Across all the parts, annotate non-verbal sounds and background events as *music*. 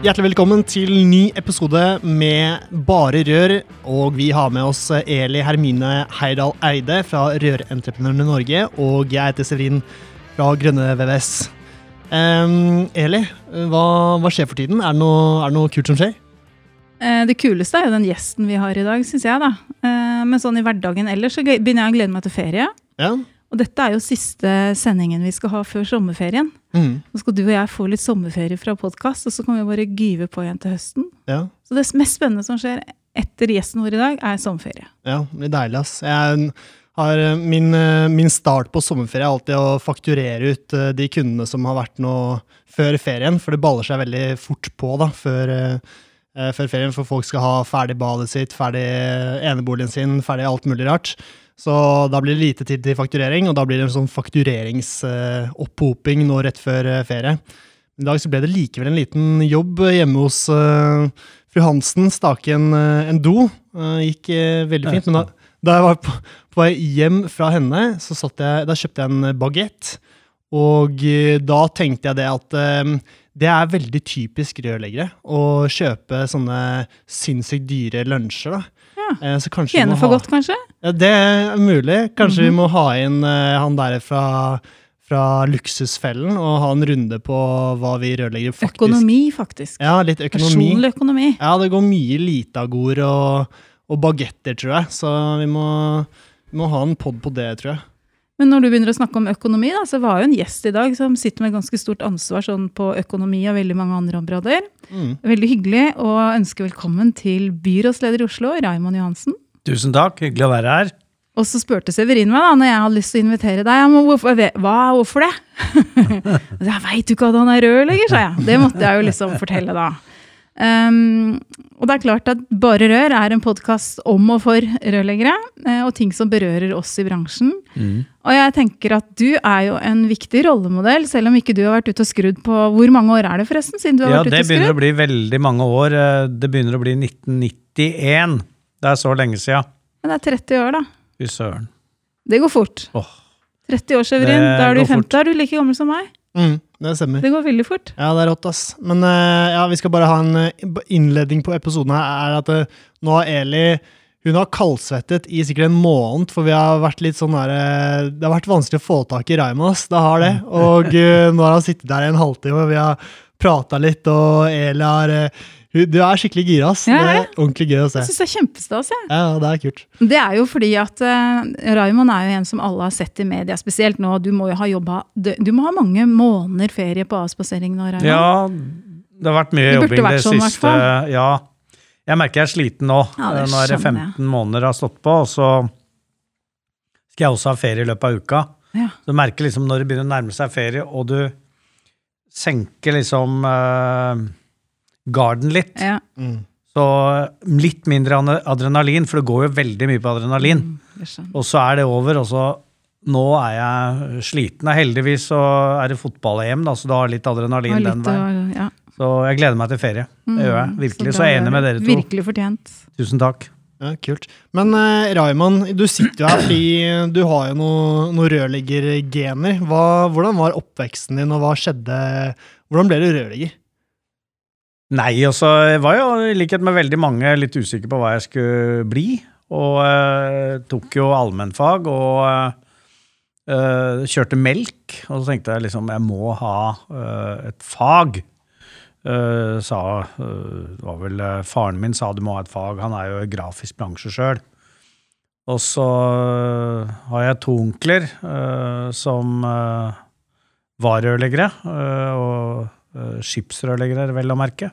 Hjertelig velkommen til ny episode med Bare rør. Og vi har med oss Eli Hermine Heidal Eide fra Rørentreprenørene Norge. Og jeg heter Severin fra Grønne VVS. Um, Eli, hva, hva, skjer for tiden? Er det, noe, er det noe kult som skjer? Eh, det kuleste er jo den gjesten vi har i dag, syns jeg. da. Eh, men sånn i hverdagen ellers så begynner jeg å glede meg til ferie. Ja. Og dette er jo siste sendingen vi skal ha før sommerferien. Mm. Nå skal du og jeg få litt sommerferie fra podkast, og så kan vi bare gyve på igjen til høsten. Ja. Så det mest spennende som skjer etter gjesten vår i dag, er sommerferie. Ja, det blir deilig, ass. Jeg har, eh, min, eh, min, start på sommerferie er alltid å fakturere ut eh, de kundene som har vært nå før ferien, for det baller seg veldig fort på da, før, før ferien, for folk skal ha ferdig badet sitt, ferdig eneboligen sin, ferdig alt mulig rart. Så da blir det lite tid til fakturering, og da blir det en sånn faktureringsoppoping nå rett før eh, ferie. I dag så ble det likevel en liten jobb hjemme hos uh, fru Hansen. Stake en, en do. Uh, gikk uh, veldig fint. Men da, da jeg var på, på, vei hjem fra henne, så jeg, da kjøpte jeg en bagett. Og da tenkte jeg det at det er veldig typisk rørleggere å kjøpe sånne sinnssykt dyre lunsjer. da. Ja. Tjene for ha... godt, kanskje? Ja, Det er mulig. Kanskje mm -hmm. vi mhm. må ha inn uh, han der fra, fra Luksusfellen og ha en runde på hva vi rørleggere faktisk Økonomi, faktisk. Ja, litt økonomi. Personlig økonomi. Ja, det går mye Litagor og, og bagetter, tror jeg. Så vi må, vi må ha en pod på det, tror jeg. Men når du begynner å snakke om økonomi, da, så var jo en gjest i dag som sitter med ganske stort ansvar sånn på økonomi og veldig mange andre områder. Mm. Veldig hyggelig å ønske velkommen til byrådsleder i Oslo, Raymond Johansen. Tusen takk, hyggelig å være her. Og så spurte Severin meg da, når jeg hadde lyst til å invitere deg. Men hvorfor, hva, hvorfor det? *laughs* jeg veit jo ikke at han er rørlegger, sa jeg. Det måtte jeg jo liksom fortelle da. Um, og det er klart at Bare Rør er en podkast om og for rørleggere, uh, og ting som berører oss i bransjen. Mm. Og jeg tenker at du er jo en viktig rollemodell, selv om ikke du har vært ute og skrudd på Hvor mange år er det forresten siden du har ja, vært ute og skrudd? Ja, Det begynner å bli veldig mange år. Eh, det begynner å bli 1991. Det er så lenge sia. Men det er 30 år, da. Fy søren. Det går fort. Åh. 30 år, Severin. Da er du 50. Da er du like gammel som meg. Mm, det stemmer. Det går veldig fort. Ja, det er rått, ass. Men uh, ja, vi skal bare ha en uh, innledning på episoden her. er at uh, Nå har Eli hun har kaldsvettet i sikkert en måned, for vi har vært litt sånn der, Det har vært vanskelig å få tak i Raymond, ass. Det har det. Og nå har han sittet der i en halvtime, og vi har prata litt, og Eli har du er skikkelig gira. ass. Ja, det er ordentlig gøy å se. Jeg syns det er kjempestas. Ja. ja, det er kult. Det er jo fordi at uh, Raymond er jo en som alle har sett i media, spesielt nå. Du må jo ha jobba Du må ha mange måneder ferie på avspasering nå, Raymond? Ja, det har vært mye jobbing det sånn, siste Ja. Jeg merker jeg er sliten nå. Ja, nå er det 15 jeg. måneder har stått på, og så skal jeg også ha ferie i løpet av uka. Ja. Du merker liksom når det begynner å nærme seg ferie, og du senker liksom uh, garden litt. Ja. Mm. Så litt mindre adrenalin, for det går jo veldig mye på adrenalin. Mm, og så er det over, og så Nå er jeg sliten. Heldigvis så er det fotball-EM, så du har litt adrenalin litt, den veien. Ja. Så jeg gleder meg til ferie. Det gjør jeg. Mm, virkelig. Så, så jeg er enig med dere to. Virkelig fortjent. Tusen takk. Ja, Kult. Men uh, Raymond, du sitter jo her fordi du har jo noen noe rørleggergener. Hvordan var oppveksten din, og hva skjedde? Hvordan ble du rørlegger? Nei, altså, jeg var jo i likhet med veldig mange litt usikker på hva jeg skulle bli. Og eh, tok jo allmennfag og eh, kjørte melk. Og så tenkte jeg liksom jeg må ha eh, et fag. sa Det var vel faren min sa du må ha et fag. Han er jo i grafisk bransje sjøl. Og så har jeg to onkler som var rørleggere. og skipsrørleggere, vel å merke.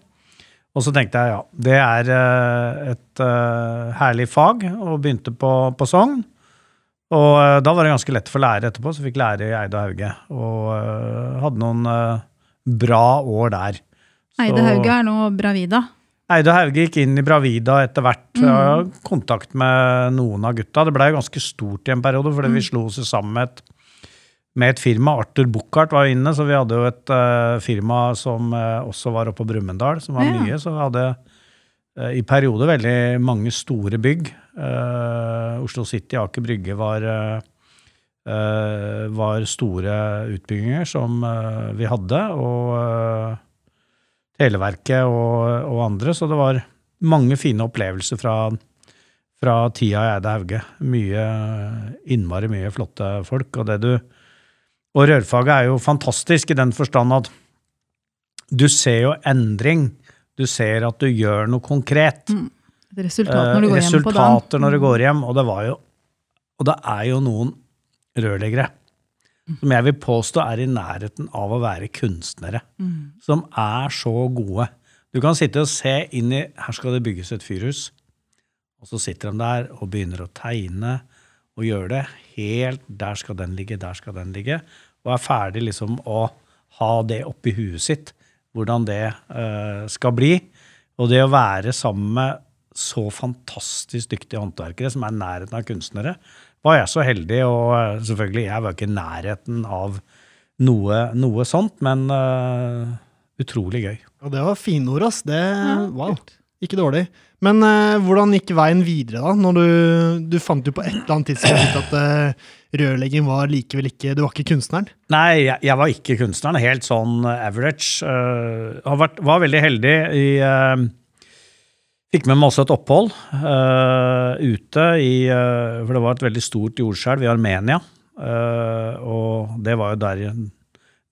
Og så tenkte jeg ja, det er eh, et uh, herlig fag, og begynte på, på Sogn. Og eh, da var det ganske lett for lære etterpå, så fikk lære i Eide Hauge. Og eh, hadde noen eh, bra år der. Eide Hauge er nå Bravida. Eide Hauge gikk inn i Bravida etter hvert. Jeg har kontakt med noen av gutta. Det blei ganske stort i en periode, fordi vi slo oss sammen med et, med et firma. Arthur Buchardt var inne, så vi hadde jo et uh, firma som uh, også var oppe på Brumunddal, som var Ja. mye. Så vi hadde uh, i perioder veldig mange store bygg. Oslo City, Aker Brygge var var store utbygginger som vi hadde, og Televerket og, og andre. Så det var mange fine opplevelser fra, fra tida i Eide Hauge. Mye, innmari mye flotte folk. Og det du Og rørfaget er jo fantastisk i den forstand at du ser jo endring. Du ser at du gjør noe konkret. Mm. Resultater når du går hjem på dagen. Eh, Resultater når du går hjem. Og det var jo Og det er jo noen rørleggere som jeg vil påstå er i nærheten av å være kunstnere. Som er så gode. Du kan sitte og se inn i Her skal det bygges et fyrhus. Og så sitter de der og begynner å tegne og gjøre det helt Der skal den ligge, der skal den ligge. Og er ferdig liksom å ha det oppi huet sitt, hvordan det uh, skal bli. Og det å være sammen med så fantastisk dyktige håndverkere som er i nærheten av kunstnere, var jeg så heldig. Og eh, selvfølgelig, jeg var ikke i nærheten av noe, noe sånt, men uh, utrolig gøy. Og det var finord, ass. Det, wow. Ikke dårlig. Men eh, hvordan gikk veien videre, da? Når du, du fant jo på et eller annet tidspunkt at uh, rørlegging var likevel ikke Du var ikke kunstneren? Nei, jeg, jeg var ikke kunstneren. Helt sånn eh, average. Uh, vært, var veldig heldig i uh, Fikk med meg også et opphold uh, ute i eh, For det var et veldig stort jordskjelv i Armenia. Eh, og det var jo der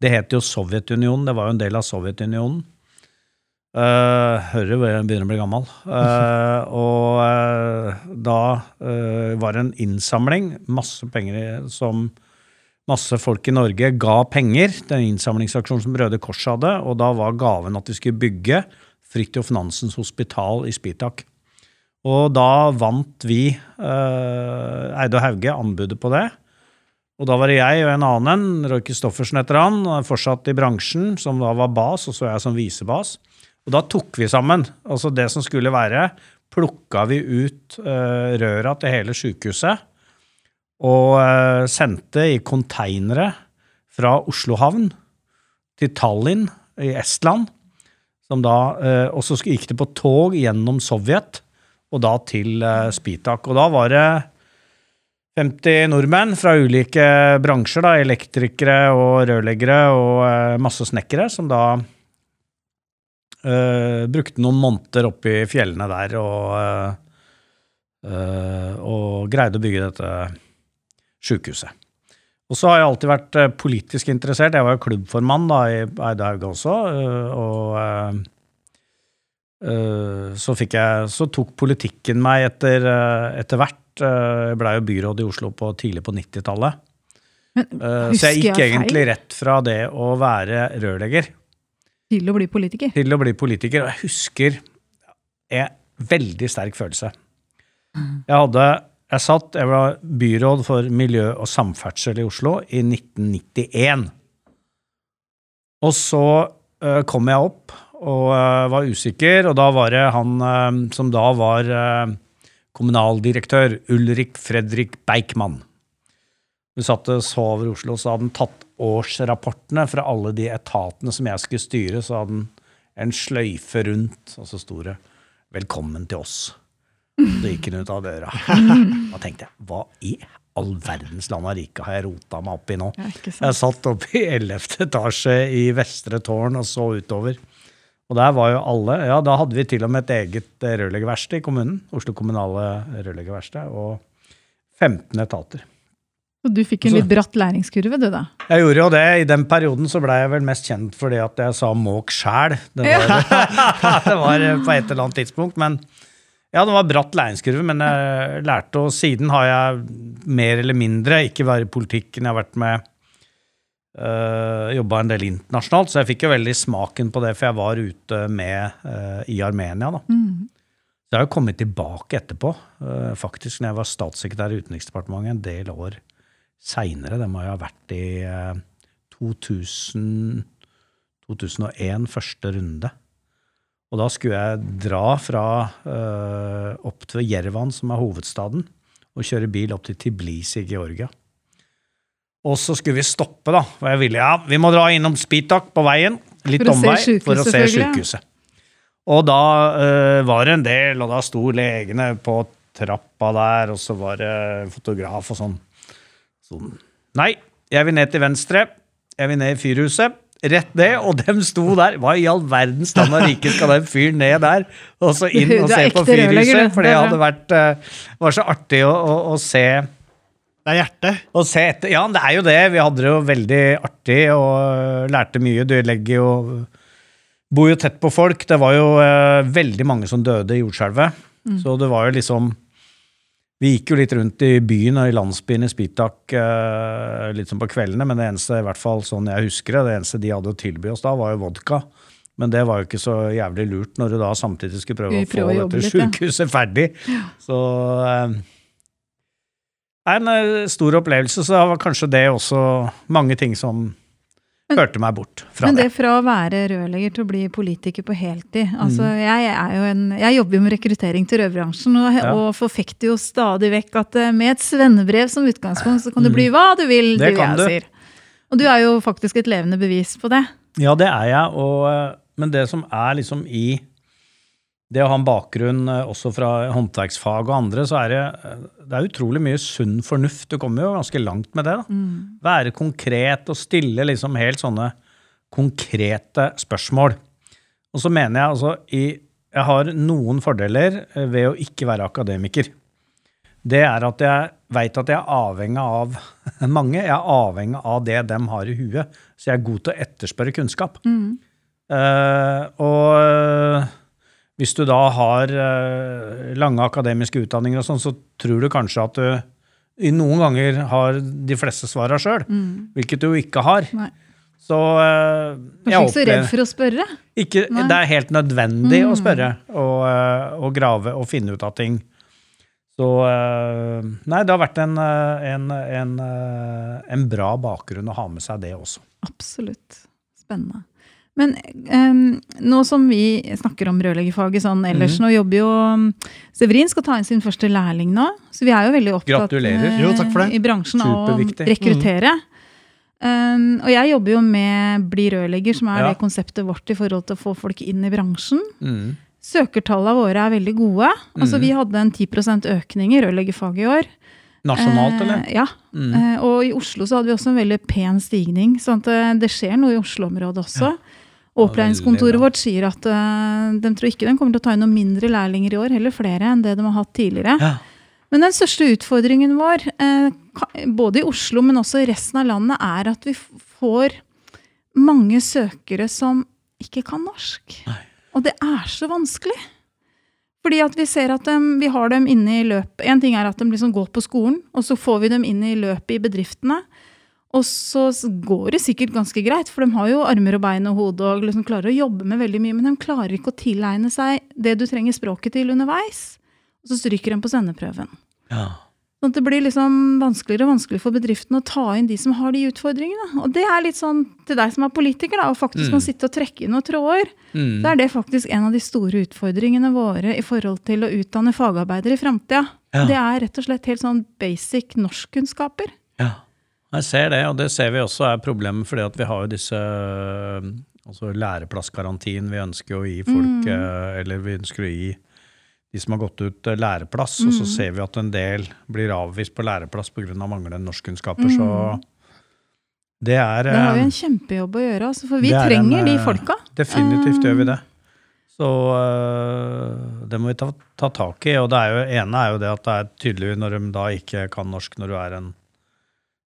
Det het jo Sovjetunionen. Det var jo en del av Sovjetunionen. Uh, jeg begynner å bli gammel. Uh, *laughs* og uh, da uh, var det en innsamling, masse penger som masse folk i Norge ga penger. Den innsamlingsaksjonen som Røde Kors hadde. Og da var gaven at vi skulle bygge Fridtjof Nansens hospital i Spitak. Og da vant vi, Eide og Hauge, anbudet på det. Og da var det jeg og en annen, Roy Kristoffersen heter han, fortsatt i bransjen, som da var bas, og så jeg som visebas. Og da tok vi sammen. Altså det som skulle være, plukka vi ut uh, røra til hele sjukehuset. Og uh, sendte i konteinere fra Oslo havn til Tallinn i Estland. Som da, uh, og så gikk det på tog gjennom Sovjet, og da til Spitak. Og da var det 50 nordmenn fra ulike bransjer, da, elektrikere og rørleggere og masse snekkere, som da eh, brukte noen måneder oppe i fjellene der og, uh, uh, og greide å bygge dette sjukehuset. Og så har jeg alltid vært politisk interessert. Jeg var jo klubbformann da i Eide Hauge også, og så, jeg, så tok politikken meg etter, etter hvert. Jeg blei jo byråd i Oslo på, tidlig på 90-tallet. Men Eh, Så jeg gikk jeg egentlig rett fra det å være rørlegger Til å bli politiker. til å bli politiker. Og jeg husker en veldig sterk følelse. Jeg hadde jeg satt, jeg var byråd for miljø og samferdsel i Oslo i 1991. Og så uh, kom jeg opp og uh, var usikker, og da var det han uh, som da var kommunaldirektør, Ulrik Fredrik Beikmann. Vi satt og så over Oslo, så hadde han tatt årsrapportene fra alle de etatene som jeg skulle styre, så hadde han en sløyfe rundt, og så sto det 'Velkommen til oss'. Så gikk han ut av døra. *laughs* Da tenkte jeg, hva i all verdens land og rike har jeg rota meg opp i nå? Jeg satt oppe i 11. etasje i Vestre tårn og så utover. Og der var jo alle Ja, da hadde vi til og med et eget eh, rørleggerverksted i kommunen. Oslo kommunale rørleggerverksted. Og 15 etater. Så du fikk en litt bratt læringskurve, du, da. Jeg gjorde jo det. I den perioden så blei jeg vel mest kjent fordi at jeg sa måk sjæl. Det, var- *laughs* det var på et eller annet tidspunkt. Men ja, det var bratt læringskurve, men jeg lærte, og siden har jeg mer eller mindre ikke vært i politikken. Jeg har vært med uh, Jobba en del internasjonalt, så jeg fikk jo veldig smaken på det, for jeg var ute med eh, i Armenia, da. Mm. Så jeg har jo kommet tilbake etterpå. eh, faktisk når jeg var statssekretær i Utenriksdepartementet en del år seinere. Det må jo ha vært i eh, 2000, 2001, første runde. Og da skulle jeg dra fra eh, opp til Jervan, som er hovedstaden, og kjøre bil opp til Tiblisi i Georgia. Og så skulle vi stoppe, da. Og jeg ville, ja, vi må dra innom Spitak på veien. Litt omvei for å se sykehuset. Og da eh, var det en del, og da sto legene på trappa der, og så var det fotograf og sånn. Sånn. Nei, jeg vil ned til venstre. Jeg vil ned i fyrhuset. Rett ned, og dem sto der. Hva i all verdens stand og rike skal den fyren ned der? Og så inn og se på fyrhuset, for Det hadde vært uh, var så artig å, å, å se Det er hjertet. etter. Ja, det er jo det. Vi hadde det jo veldig artig og øh, lærte mye. Du legger jo Bor jo tett på folk. Det var jo øh, veldig mange som døde i jordskjelvet. Så det var jo liksom Vi gikk jo litt rundt i byen og i landsbyen i Spitak øh, litt sånn på kveldene, men det eneste, i hvert fall sånn jeg husker det, det eneste de hadde å tilby oss da, var jo vodka. Men det var jo ikke så jævlig lurt når du da samtidig skulle prøve å få å dette sjukehuset ja. ferdig. Så øh, det er en eh, stor opplevelse, så det var kanskje det også mange ting som førte meg bort fra Men det. det fra å være rørlegger til å bli politiker på heltid altså Mm. jeg, en, jeg jobber jo med rekruttering til rødbransjen, og, Ja. og forfekter jo stadig vekk at eh, med et svennebrev som utgangspunkt, så kan du bli hva du vil, Mm. Det du, kan jeg du. sier. Og du er jo faktisk et levende bevis på det. Ja, det er jeg, og, eh, men det som er liksom i det å ha en bakgrunn eh, også fra håndverksfag og andre, så er det, eh, det er utrolig mye sunn fornuft. Du kommer jo ganske langt med det. da. Være konkret og stille liksom helt sånne konkrete spørsmål. Og så mener jeg altså i Jeg har noen fordeler eh, ved å ikke være akademiker. Det er at jeg veit at jeg er avhengig av *laughs* mange. Jeg er avhengig av det de har i huet. Så jeg er god til å etterspørre kunnskap. Eh, og eh, hvis du da har eh, lange akademiske utdanninger, og sånn, så tror du kanskje at du i noen ganger har de fleste svara sjøl, hvilket du ikke har. Nei. Så eh, Du er ikke så redd for å spørre. ikke, Det er helt nødvendig å spørre og, eh, og grave og finne ut av ting. Så Nei, det har vært en, en, en, en bra bakgrunn å ha med seg det også. Absolutt. Spennende. Men um, nå som vi snakker om rørleggerfaget sånn ellers, mm. nå jobber jo um, Severin skal ta inn sin første lærling nå, så vi er jo veldig opptatt eh, Jo, i bransjen av å rekruttere. rekruttere. Um, og jeg jobber jo med Bli rørlegger, som er Ja. det konseptet vårt i forhold til å få folk inn i bransjen. Mm. Søkertallene våre er veldig gode. Altså Mhm. Vi hadde en 10% økning i rørleggerfaget i år. Nasjonalt, eller? Eh, ja. Mm. Eh, og i Oslo så hadde vi også en veldig pen stigning. sånn at eh, det skjer noe i Oslo-området også. Og Opplæringskontoret vårt sier at uh, de tror ikke de kommer til å ta inn noen mindre lærlinger i år, heller flere enn det de har hatt tidligere. Ja. Men den største utfordringen vår, uh, både i Oslo, men også i resten av landet, er at vi får mange søkere som ikke kan norsk. Og det er så vanskelig. Fordi at vi ser at dem, vi har dem inne i løpet En ting er at de liksom går på skolen, og så får vi dem inn i løpet i bedriftene. Og så går det sikkert ganske greit, for de har jo armer og bein og hode og liksom klarer å jobbe med veldig mye, men de klarer ikke å tilegne seg det du trenger språket til underveis. Og så stryker de på sendeprøven. Ja. Sånn at det blir liksom vanskeligere og vanskeligere for bedriften å ta inn de som har de utfordringene. Og det er litt sånn til deg som er politiker, da, og faktisk Mm. kan sitte og trekke inn noen tråder. Mm. Så er det faktisk en av de store utfordringene våre i forhold til å utdanne fagarbeidere i framtida. Ja. Det er rett og slett helt sånn basic norskkunnskaper. Ja, jeg ser det, og det ser vi også er problemet, fordi at vi har jo disse øh, altså læreplassgarantien vi ønsker å gi folk, mm. eller vi ønsker å gi de som har gått ut læreplass, læreplass, og så ser vi at en del blir avvist på læreplass pga. manglende norskkunnskaper, så det er Det har øh, en kjempejobb å gjøre, altså, for vi er trenger en, de folka. Definitivt gjør vi det. Så det må vi ta, ta tak i. Og det er jo, ene er jo det at det er tydelig når de da ikke kan norsk når du er en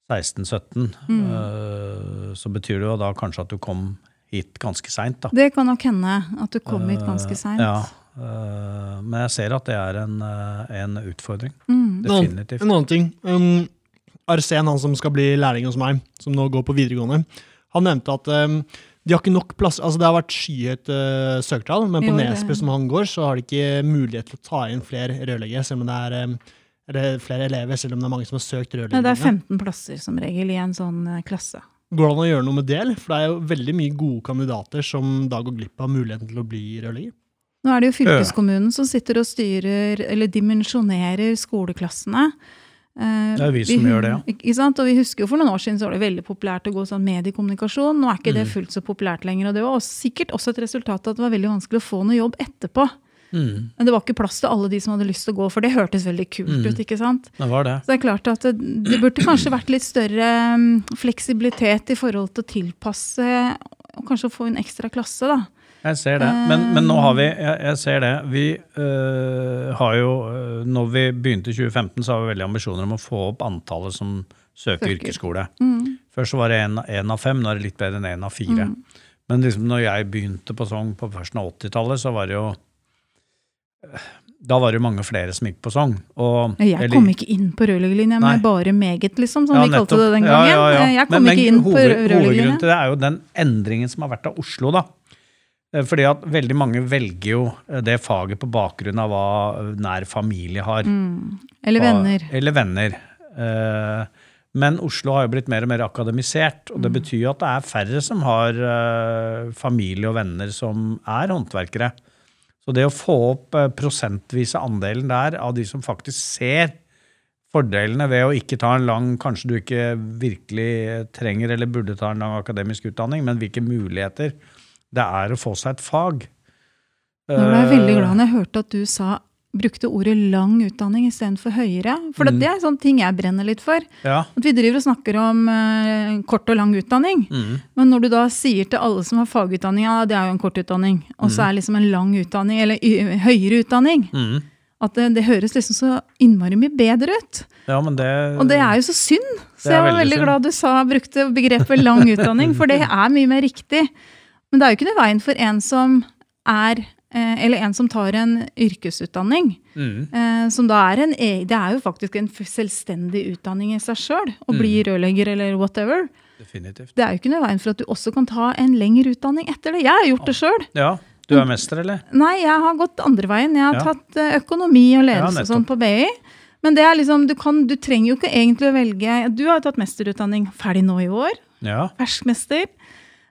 16-17, Mm. uh, så betyr det jo da kanskje at du kom hit ganske seint. Det kan nok hende at du kom hit ganske seint. Ja, uh, men jeg ser at det er en, en utfordring. Mm. Definitivt. En annen ting. Um, Arsen, han som skal bli lærling hos meg, som nå går på videregående, han nevnte at um, De har ikke nok plass, Altså, det har vært skyhøyt uh, søkertall, men på Nesbø, som han går, så har de ikke mulighet til å ta inn flere rørleggere, selv om det er um, eller flere elever, selv om det er mange som har søkt Nei, det er 15 plasser som regel i en sånn eh, klasse. Går det an å gjøre noe med det? For det er jo veldig mye gode kandidater som da går glipp av muligheten til å bli rørlegger. Nå er det jo fylkeskommunen som sitter og styrer, eller dimensjonerer skoleklassene. Eh, Det er vi som gjør det, ja. Ikke sant? Og vi husker jo For noen år siden så var det veldig populært å gå sånn mediekommunikasjon. Nå er ikke det Mm. fullt så populært lenger. Og det var også, sikkert også et resultat av at det var veldig vanskelig å få noe jobb etterpå. Mm, Men det var ikke plass til alle de som hadde lyst til å gå, for det hørtes veldig kult Mm. ut. ikke sant? det var det. Så det er klart at det, det burde kanskje vært litt større mm, fleksibilitet i forhold til å tilpasse og kanskje få en ekstra klasse, da. Jeg ser det. Men, men nå har vi Jeg, jeg ser det. Vi øh, har jo øh, Når vi begynte i 2015, så har vi veldig ambisjoner om å få opp antallet som søker Søker. yrkesskole. Mm. Først så var det én av fem, nå er det litt bedre enn én av fire. Mm. Men liksom når jeg begynte på Sogn på førsten av 80-tallet, så var det jo Da var det mange flere som gikk på sang. Og, Jeg eller- kom ikke inn på rørleggerlinja Nei. med bare meget, liksom, som Ja, vi kalte det den gangen. ja, ja. Jeg kom Men- men ikke inn på Hovedgrunnen til det er jo den endringen som har vært av Oslo, da. Eh, Fordi at veldig mange velger jo eh, det faget på bakgrunn av hva eh, nær familie har. Mm. Eller Hva- venner. Eller venner. Men Oslo har jo blitt mer og mer akademisert, og det Mm. betyr jo at det er færre som har familie og venner som er håndverkere. Så det å få opp eh, prosentvise andelen der av de som faktisk ser fordelene ved å ikke ta en lang, kanskje du ikke virkelig trenger eller burde ta en lang akademisk utdanning, men hvilke muligheter det er å få seg et fag. Nå ble jeg veldig Eh, glad når jeg hørte at du sa brukte ordet lang utdanning istedenfor høyere. For Mm. det er sånne ting jeg brenner litt for. Ja. At vi driver og snakker om uh, kort og lang utdanning. Mm. Men når du da sier til alle som har fagutdanning, ja, det er jo en kort utdanning, og så er liksom en lang utdanning, eller høyere utdanning, Mm. at det, det høres liksom så innmari mye bedre ut. ja, men det Og det er jo så synd. Så jeg var veldig veldig glad du sa, brukte begrepet lang *laughs* utdanning, for det er mye mer riktig. Men det er jo ikke noe veien for en som er eller en som tar en yrkesutdanning, mm. eh, som da er en e- Det er jo faktisk en selvstendig utdanning i seg sjøl, å bli rørlegger eller whatever. Definitivt. Det er jo ikke noe veien for at du også kan ta en lengre utdanning etter det. Jeg har gjort det sjøl. Ja, du er mester, eller? Nei, jeg har gått andre veien. Jeg har Ja. tatt eh, økonomi og Ja, ledelse og sånn på BI. Men det er liksom, du, kan, du trenger jo ikke egentlig å velge Du har jo tatt mesterutdanning ferdig nå i år. Ja. Ferskmester.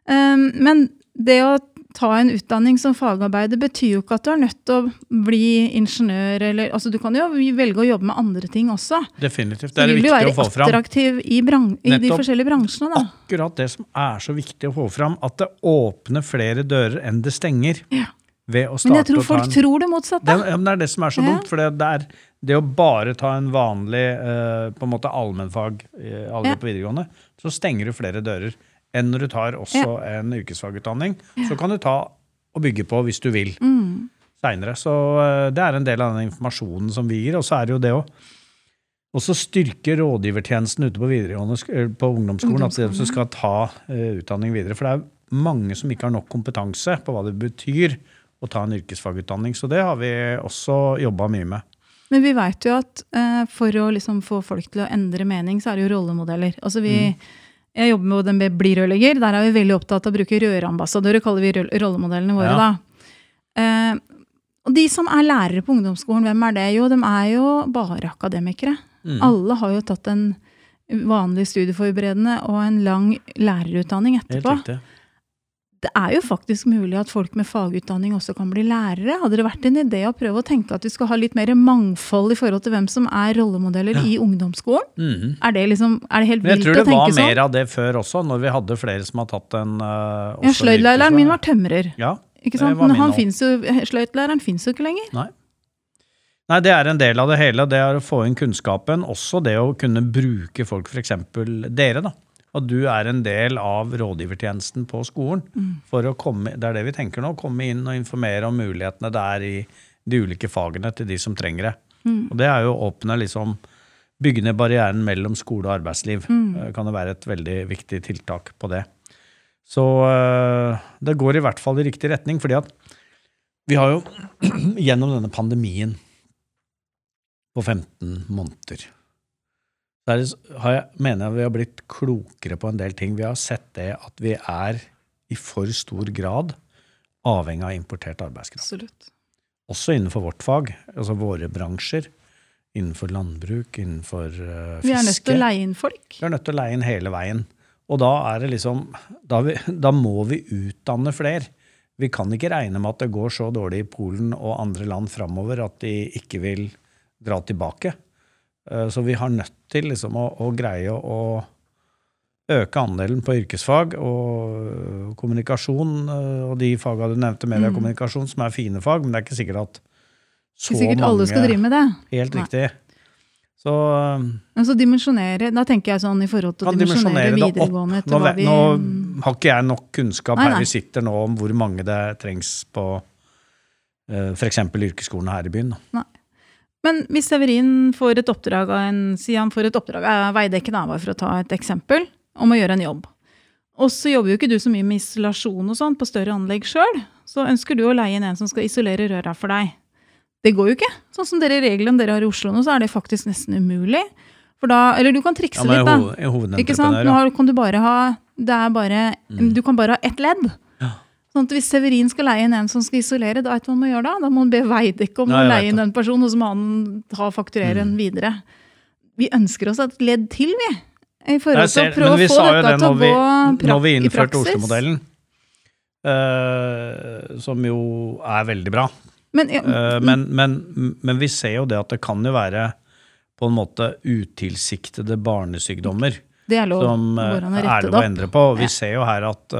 Um, men det å ta en utdanning som fagarbeider betyr jo ikke at du er nødt til å bli ingeniør eller altså Du kan jo velge å jobbe med andre ting også. Definitivt. Det er det viktig å få fram. Du vil attraktiv i, i de forskjellige bransjene, da. Akkurat det som er så viktig å få fram, at det åpner flere dører enn det stenger. Ja. Ved å Men jeg tror folk en tror det motsatte. det, ja, men det er det som er så Ja. dumt. For det, det, er, det å bare ta en vanlig uh, på en måte allmennfag uh, aldri Ja. på videregående, så stenger du flere dører enn når du tar også en yrkesfagutdanning. Så kan du ta og bygge på hvis du vil Mm. seinere. Så eh, det er en del av den informasjonen som vi gir. Og så er det jo det å også styrke rådgivertjenesten ute på, eller på ungdomsskolen. At de som skal ta uh, utdanning videre. For det er mange som ikke har nok kompetanse på hva det betyr å ta en yrkesfagutdanning. Så det har vi også jobba mye med. Men vi veit jo at uh, for å liksom få folk til å endre mening, så er det jo rollemodeller. Altså vi, Jeg jobber med den Bli rørlegger. Der er vi veldig opptatt av å bruke rørambassadører, kaller vi rollemodellene våre. Ja. da. Eh, og de som er lærere på ungdomsskolen, hvem er det? Jo, de er jo bare akademikere. Mm. Alle har jo tatt en vanlig studieforberedende og en lang lærerutdanning Helt etterpå. riktig. Det er jo faktisk mulig at folk med fagutdanning også kan bli lærere. Hadde det vært en idé å prøve å tenke at vi skal ha litt mer mangfold i forhold til hvem som er rollemodeller Ja. i ungdomsskolen? Mm. Er det, liksom, er det helt Men jeg tror det var tenke sånn? mer av det før også, når vi hadde flere som har tatt en uh, Ja, Sløydlæreren min var tømrer. Ja, Ikke sant? Men han Sløytlæreren finnes jo, sløydlæreren fins jo ikke lenger. Nei. Nei, det er en del av det hele. Det er å få inn kunnskapen. Også det å kunne bruke folk, f.eks. dere. da. At du er en del av rådgivertjenesten på skolen. For å komme, det er det vi tenker nå. Komme inn og informere om mulighetene det er i de ulike fagene til de som trenger det. Og det er jo å åpne liksom Bygge ned barrieren mellom skole og arbeidsliv. Mm. Kan det være et veldig viktig tiltak på det. Så eh, det går i hvert fall i riktig retning. fordi at vi har jo *clears throat* gjennom denne pandemien på 15 måneder er har jeg, mener jeg vi har blitt klokere på en del ting. Vi har sett det at vi er i for stor grad avhengig av importert arbeidskraft. Absolutt. Også innenfor vårt fag, altså våre bransjer. Innenfor landbruk, innenfor uh, fiske. Vi er nødt til å leie inn folk. Vi er nødt til å leie inn hele veien. Og da er det liksom Da, vi, da må vi utdanne flere. Vi kan ikke regne med at det går så dårlig i Polen og andre land framover at de ikke vil dra tilbake. Uh, så vi har nødt til liksom å, å greie å øke andelen på yrkesfag og kommunikasjon uh, og de faga du nevnte, media og Mm. kommunikasjon, som er fine fag, men det er ikke sikkert at så Ikke sikkert mange alle skal drive med det. Helt Nei. riktig. Så altså dimensjonere, da tenker jeg sånn i forhold til å dimensjonere videregående Nå, vet- vi nå har ikke jeg nok kunnskap Nei, her vi sitter nå om hvor mange det trengs på f.eks. yrkesskolen her i byen. Da. Men hvis Severin får et oppdrag av en, si han får et oppdrag av Veidekke, da, for å ta et eksempel, om å gjøre en jobb. Og så jobber jo ikke du så mye med isolasjon og sånn på større anlegg sjøl. Så ønsker du å leie inn en som skal isolere røra for deg. Det går jo ikke. Sånn som dere reglene dere har i Oslo nå, så er det faktisk nesten umulig. For da, eller du kan trikse Ja, men litt, da. Ikke sant? Nå ja. har, kan du bare ha det er bare, Mm. Du kan bare ha ett ledd. Sånn at Hvis Severin skal leie inn en som skal isolere, da vet man må gjøre da? Da må han be Veidekke om å leie inn den personen, og så må han ta fakturere den videre. Vi ønsker oss et ledd til, vi. I forhold til å prøve å få dette det til å gå vi, praksis. pra når vi i innførte. Oslo-modellen, uh, som jo er veldig bra. Men, ja, uh, men, men, men vi ser jo det at det kan jo være på en måte utilsiktede barnesykdommer det er lov. som å er lov å endre på. Vi ser jo her at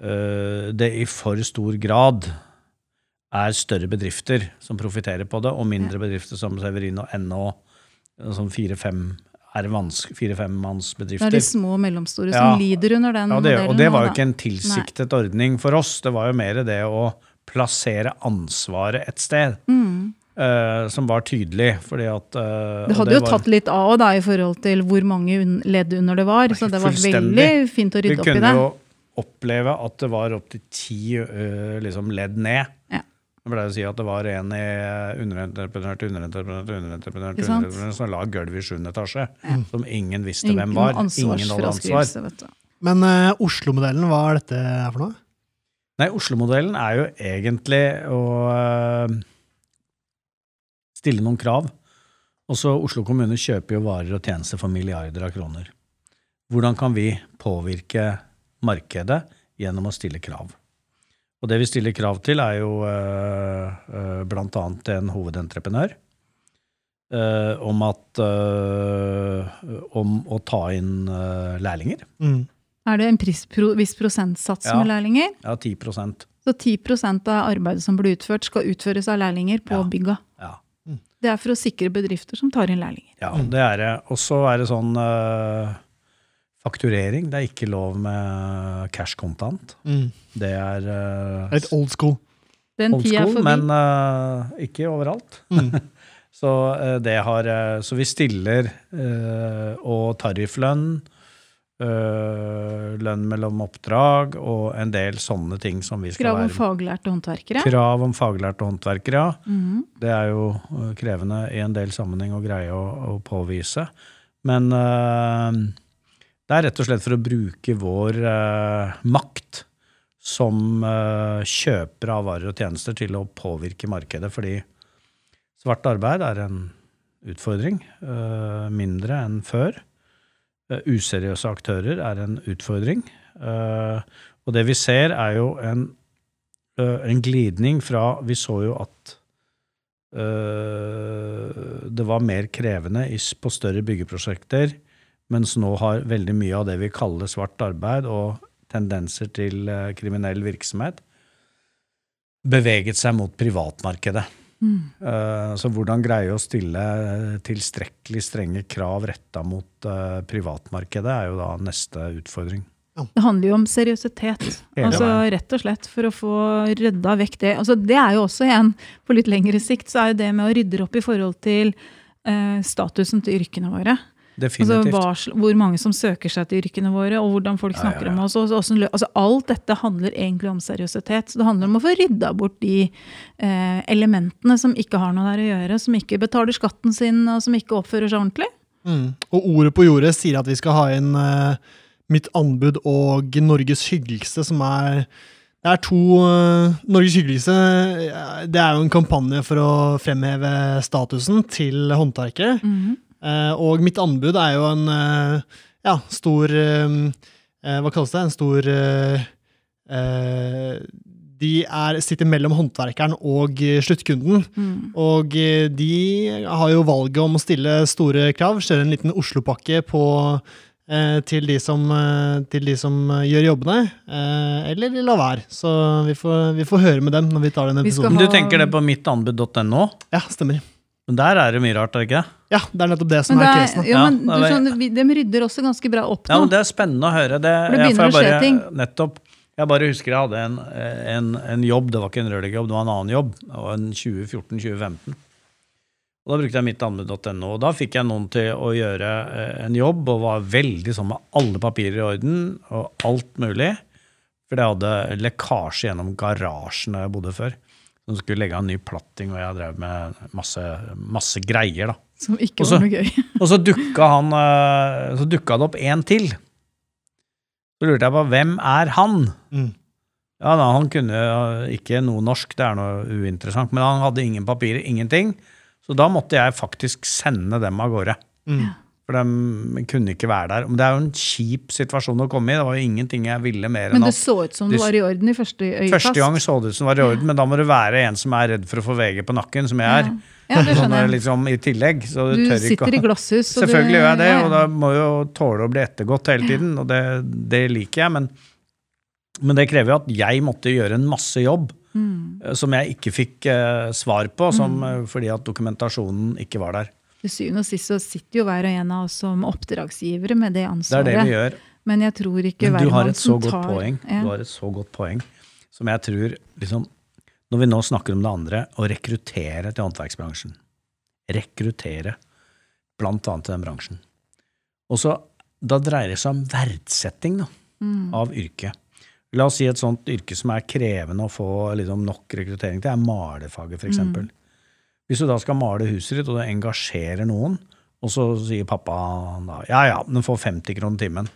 det i for stor grad er større bedrifter som profitterer på det, og mindre bedrifter som Severin og NO, som fire-fem er vans- Det er de små og mellomstore Ja. som lider under den Ja, det, modellen. og det var jo ikke en tilsiktet ordning for oss. Det var jo mer det å plassere ansvaret et sted, Mm. Uh, som var tydelig. Fordi at Uh, Det hadde hadde jo var- tatt litt av da, i forhold til hvor mange ledd under det var, så det var veldig fint å rydde opp i det. Vi kunne jo oppleve at det var opptil ti eh, liksom ledd ned. Ja. Jeg pleier å si at det var en i underentreprenør til underentreprenør til underentreprenør underentreprenør som la gulvet i sjuende etasje, som ingen visste Ingen hvem var. Ingen hadde ansvar. ansvarsfraskrivelse, vet du. Men uh, Oslo-modellen, hva er dette for noe? Nei, Oslo-modellen er jo egentlig å uh, stille noen krav. Også Oslo kommune kjøper jo varer og tjenester for milliarder av kroner. Hvordan kan vi påvirke markedet gjennom å stille krav? Og det vi stiller krav til, er jo øh, øh, blant annet en hovedentreprenør. øh, om at øh, Om å ta inn lærlinger. Mm. Er det en pris, pro, viss prosentsats Ja. med lærlinger? Ja, 10% Så 10% av arbeidet som blir utført, skal utføres av lærlinger på Ja. bygga. Ja. Det er for å sikre bedrifter som tar inn lærlinger. Ja, det er det. Og så er det sånn fakturering. Det er ikke lov med cash kontant. Mm. Det er uh, Et old school. Den old school, men uh, ikke overalt. Mm. *laughs* Så uh, det har Så vi stiller og tarifflønn, lønn mellom oppdrag og en del sånne ting som vi skal Krav om være faglærte håndverkere. Krav om faglærte håndverkere, ja. Mm. Det er jo krevende i en del sammenheng å greie å, å påvise. Men det er rett og slett for å bruke vår øh, makt som øh, kjøper av varer og tjenester til å påvirke markedet. Fordi svart arbeid er en utfordring, øh, mindre enn før. Eh, Useriøse aktører er en utfordring. Eh, Og det vi ser, er jo en, øh, en glidning fra Vi så jo at det var mer krevende på større byggeprosjekter, mens nå har veldig mye av det vi kaller svart arbeid og tendenser til øh, kriminell virksomhet, beveget seg mot privatmarkedet. Mm. Eh, Så hvordan greie å stille eh, tilstrekkelig strenge krav retta mot eh, privatmarkedet, er jo da neste utfordring. Det handler jo om seriøsitet. Altså. Rett og slett for å få rydda vekk det. Altså, det er jo også igjen, på litt lengre sikt, så er jo det med å rydde opp i forhold til eh, statusen til yrkene våre. Altså, Definitivt. hva, hvor mange som søker seg til yrkene våre, og hvordan folk Ja, ja, snakker ja. om oss. og så- altså, alt dette handler egentlig om seriøsitet. Så det handler om å få rydda bort de eh, elementene som ikke har noe der å gjøre, som ikke betaler skatten sin, og som ikke oppfører seg ordentlig. Mm. Og ordet på jordet sier at vi skal ha inn eh, Mitt anbud og Norges hyggeligste, som er Det er to uh, Norges hyggeligste eh, Det er jo en kampanje for å fremheve statusen til håndverkere. Mm Eh, og mitt anbud er jo en eh, ja, stor eh, eh, Hva kalles det? En stor eh, eh, De er, sitter mellom håndverkeren og eh, sluttkunden. Mm. Og eh, de har jo valget om å stille store krav. Kjøre en liten Oslo-pakke på eh, til, de som, eh, til de som eh, gjør jobbene, eh, eller la være. Så vi får, vi får høre med dem når vi tar den episoden. Ha... du tenker det på mittanbud.no? Ja, stemmer. Men der er det mye rart, er det ikke? Ja, det er nettopp det som Men, det er er, casen. jo, men ja, du sånn, de rydder også ganske bra opp Ja, nå. men Det er spennende å høre. Det, For det jeg begynner får å skje ting. Nettopp. Jeg bare husker jeg hadde en, en, en jobb, det var ikke en rørleggerjobb, det var en annen jobb. Det var en 2014-2015. Og Da brukte jeg mittanbud.no, og da fikk jeg noen til å gjøre eh, en jobb og var veldig sånn med alle papirer i orden og alt mulig. For jeg hadde lekkasje gjennom garasjen der jeg bodde før. Som skulle legge av en ny platting, og jeg drev med masse, masse greier. da. Som ikke Også- var noe gøy. *laughs* Og så dukka, han, eh, så dukka det opp en til. Så lurte jeg på hvem er han? Mm. Ja, da, Han kunne eh, ikke noe norsk, det er noe uinteressant, men han hadde ingen papirer, ingenting. Så da måtte jeg faktisk sende dem av gårde. Mm. For de kunne ikke være der. Men det er jo en kjip situasjon å komme i. Det var jo ingenting jeg ville mer enn Men det så ut som det var i orden i første øyekast. Første gang så det ut som det var i orden, men da må du være en som er redd for å få VG på nakken, som jeg er. Ja, det *laughs* Sånn, skjønner jeg. liksom, I tillegg. Så du, Du ikke sitter å- i glasshus. Selvfølgelig gjør jeg det, ja, ja. og da må jo tåle å bli ettergått hele tiden, og det, det liker jeg. Men, men det krever jo at jeg måtte gjøre en masse jobb Mm. eh, som jeg ikke fikk uh, svar på, som, mm. fordi at dokumentasjonen ikke var der. Til syvende og sist så sitter jo hver og en av oss som oppdragsgivere med det ansvaret. Det er det vi gjør. Men jeg tror ikke Men du har et så godt tar poeng. Ja. Du har et så godt poeng som jeg tror liksom, Når vi nå snakker om det andre, å rekruttere til håndverksbransjen. Rekruttere blant annet til den bransjen. Og så, Da dreier det seg om verdsetting da, Mm. av yrket. La oss si et sånt yrke som er krevende å få liksom, nok rekruttering til, er malerfaget f.eks. Mm. Hvis du da skal male huset ditt, og det engasjerer noen, og så sier pappa da, ja ja, den får 50 kroner timen.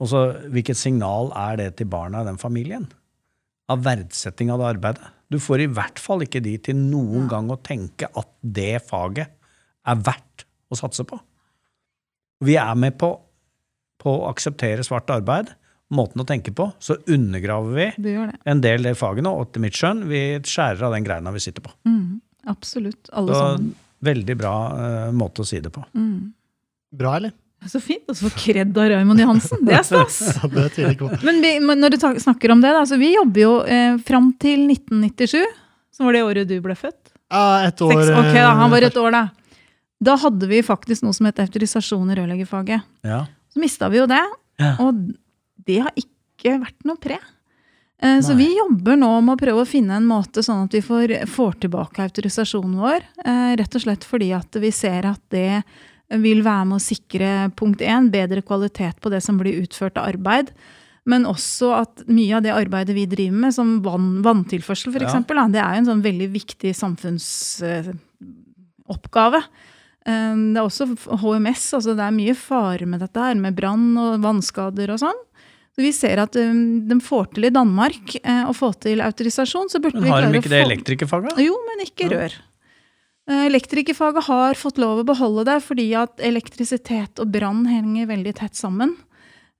Og så, Hvilket signal er det til barna i den familien? Av verdsetting av det arbeidet. Du får i hvert fall ikke de til noen gang å tenke at det faget er verdt å satse på. Vi er med på, på å akseptere svart arbeid, måten å tenke på, så undergraver vi Du en del av fagene, og til mitt skjønn, vi skjærer av den greina vi sitter på. Mm. Absolutt. Alle Så, sammen. veldig bra uh, måte å si det på. Mm. Bra, eller? Så fint. Og så kred av Raymond Johansen. Det er stas! *laughs* Ja, det. Men, vi, men når du snakker om det, da, så vi jobber jo eh, fram til 1997, som var det året du ble født. Ja, et år Seks, ok, da, han var eh, et år, da. Da hadde vi faktisk noe som het autorisasjon i rørleggerfaget. Ja. Så mista vi jo det, Ja. og det har ikke vært noe pre. Eh, Så vi jobber nå med å prøve å finne en måte sånn at vi får, får tilbake autorisasjonen vår. eh, Rett og slett fordi at vi ser at det vil være med å sikre punkt én, bedre kvalitet på det som blir utført av arbeid. Men også at mye av det arbeidet vi driver med, som vann, vanntilførsel f.eks., Ja. eksempel, det er jo en sånn veldig viktig samfunnsoppgave. Eh, Det er også HMS, altså det er mye fare med dette her, med brann og vannskader og sånn. Så vi ser at um, de får til i Danmark eh, å få til autorisasjon, så burde Men har de ikke det få elektrikerfaget? Jo, men ikke Ja. rør. Eh, Elektrikerfaget har fått lov å beholde det fordi at elektrisitet og brann henger veldig tett sammen.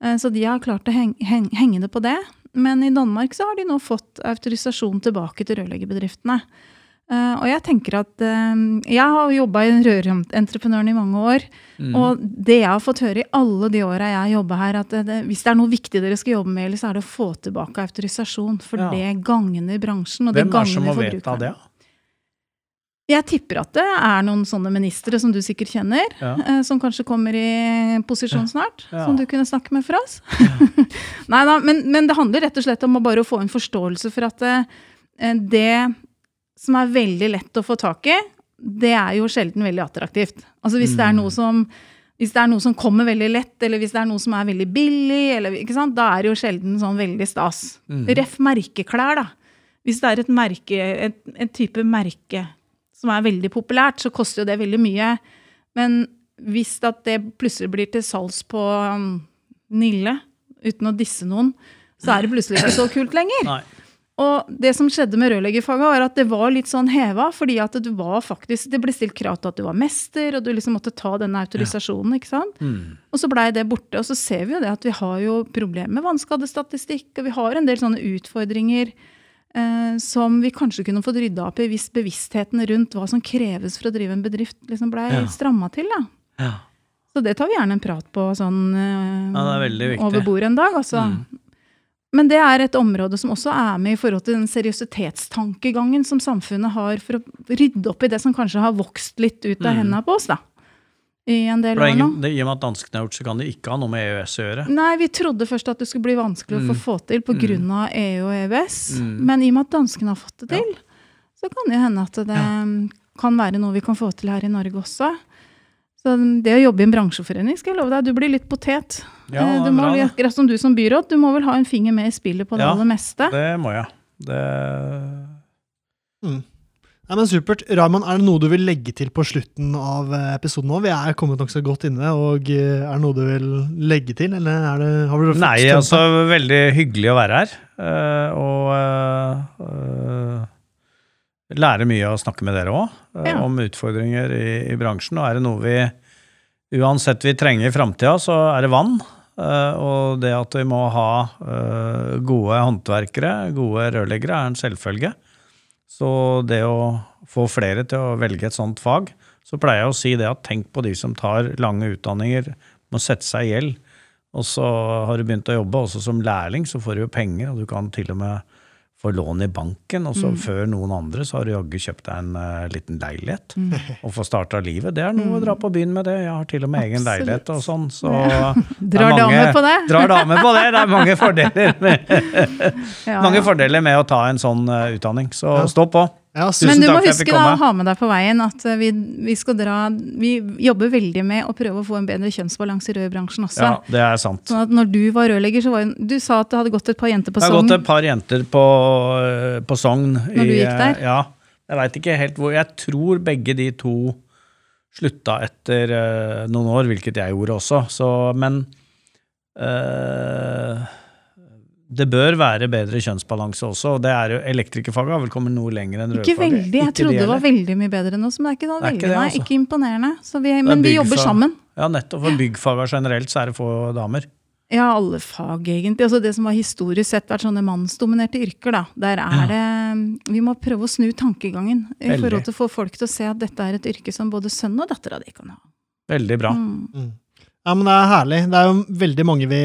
Eh, Så de har klart å heng, heng, henge det på det. Men i Danmark så har de nå fått autorisasjon tilbake til rørleggerbedriftene. Eh, Og jeg tenker at uh, Jeg har jobba i rørentreprenøren i mange år. Mm. Og det jeg har fått høre i alle de åra jeg har jobba her, at det, det, hvis det er noe viktig dere skal jobbe med, eller så er det å få tilbake autorisasjon. For Ja. det gagner bransjen, og det Hvem er det som må vedta det? Jeg tipper at det er noen sånne ministre som du sikkert kjenner, Ja. uh, som kanskje kommer i posisjon snart, Ja. som du kunne snakke med for oss. *laughs* Nei da, men, men det handler rett og slett om å bare få en forståelse for at det som er veldig lett å få tak i, det er jo sjelden veldig attraktivt. Altså hvis det er Mm. noe som hvis det er noe som kommer veldig lett, eller hvis det er noe som er veldig billig, eller, da er det jo sjelden sånn veldig stas. Mm. Ref merkeklær, da. Hvis det er et merke, et, en type merke som er veldig populært, så koster jo det veldig mye. Men hvis at det plutselig blir til salgs på um, Nille, uten å disse noen, så er det plutselig ikke så kult lenger. Nei. Og det som skjedde med rørleggerfaget, var at det var litt sånn heva, fordi at du var faktisk, det ble stilt krav til at du var mester, og du liksom måtte ta denne autorisasjonen. ikke sant? Mm. Og så blei det borte. Og så ser vi jo det at vi har jo problemer med vannskadestatistikk, og vi har en del sånne utfordringer eh, som vi kanskje kunne fått rydda opp i hvis bevisstheten rundt hva som kreves for å drive en bedrift, liksom blei Ja. stramma til. da. Ja. Så det tar vi gjerne en prat på sånn eh, Ja, er over bordet en dag. Altså. Mm. Men det er et område som også er med i forhold til den seriøsitetstankegangen som samfunnet har for å rydde opp i det som kanskje har vokst litt ut av Mm. hendene på oss. da. I en del år nå. det, I og med at danskene har gjort, så kan de ikke ha noe med EØS å gjøre. Nei, vi trodde først at det skulle bli vanskelig å få Mm. til pga. Mm. EU og EØS. Mm. Men i og med at danskene har fått det Ja. til, så kan det hende at det kan være noe vi kan få til her i Norge også. Så det å jobbe i en bransjeforening, skal jeg love deg, du blir litt potet. Ja, Eh, du må, bra, som du som byråd, du må vel ha en finger med i spillet på det Ja, aller meste. Det må jeg. Det Nei, men Supert. Raymond, er det noe du vil legge til på slutten av eh, episoden nå? Vi er kommet nokså godt inne, og eh, er det noe du vil legge til, eller er det, har du Nei, altså veldig hyggelig å være her. Uh, og uh, eh, lære mye å snakke med dere òg, Ja. om utfordringer i, i bransjen. Og er det noe vi uansett vi trenger i framtida, så er det vann. eh, og det at vi må ha eh, gode håndverkere, gode rørleggere, er en selvfølge. Så det å få flere til å velge et sånt fag, så pleier jeg å si det at tenk på de som tar lange utdanninger, må sette seg i gjeld. Og så har du begynt å jobbe, også som lærling, så får du jo penger, og du kan til og med få lån i banken, og så før noen andre så har du jaggu kjøpt deg en uh, liten leilighet og få starta livet. Det er noe å dra på byen med det. Jeg har til og med egen Absolutt. leilighet og sånn, så er *laughs* Drar damer på det? *laughs* Drar damer på det. Det er mange fordeler med, *laughs* Ja, mange fordeler med å ta en sånn uh, utdanning, så Ja. stå på. Ja, Men du må huske da å ha med deg på veien at eh, vi, vi skal dra Vi jobber veldig med å prøve å få en bedre kjønnsbalanse i rødbransjen også. Ja, det er sant. Sånn at når du var rørlegger, så var Du sa at det hadde gått et par jenter på Sogn. Det har gått et par jenter på, eh, på Sogn. Når du gikk der? Ja. Jeg veit ikke helt hvor Jeg tror begge de to slutta etter uh, noen år, hvilket jeg gjorde også. Så, men eh, det bør være bedre kjønnsbalanse også. og det er jo Elektrikerfaget har vel kommet noe lenger enn Ikke veldig. Jeg Ikke trodde det var veldig mye bedre enn oss, men det er ikke, Det er ikke det, altså. nei, ikke imponerende. Så vi, men vi jobber sammen. Ja, nettopp. For byggfaga generelt så er det få damer. Ja, alle fag, egentlig. Altså det som har historisk sett vært sånne mannsdominerte yrker, da. Der er det Vi må prøve å snu tankegangen i Veldig. forhold til å få folk til å se at dette er et yrke som både sønn og dattera di kan ha. Veldig bra. Mm. Ja, men det er herlig. Det er jo veldig mange vi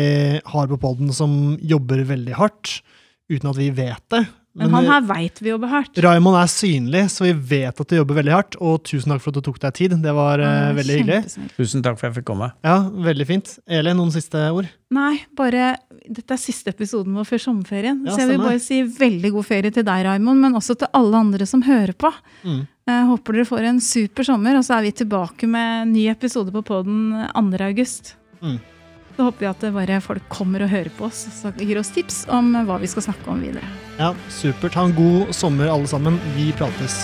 har på poden som jobber veldig hardt, uten at vi vet det. Men han her veit vi jobber hardt. Raymond er synlig, så vi vet at du jobber veldig hardt. Og tusen takk for at du tok deg tid. Det var eh, Ja, veldig hyggelig. Tusen takk for at jeg fikk komme. Ja, veldig fint. Eli, noen siste ord? Nei, bare Dette er siste episoden vår før sommerferien. Ja, så jeg vil bare si veldig god ferie til deg, Raimond, men også til alle andre som hører på. Mm. Jeg håper dere får en super sommer, og så er vi tilbake med en ny episode på poden 2. august. Mm. Så håper vi at bare folk kommer og hører på oss og gir oss tips om hva vi skal snakke om videre. Ja, supert. Ha en god sommer, alle sammen. Vi prates.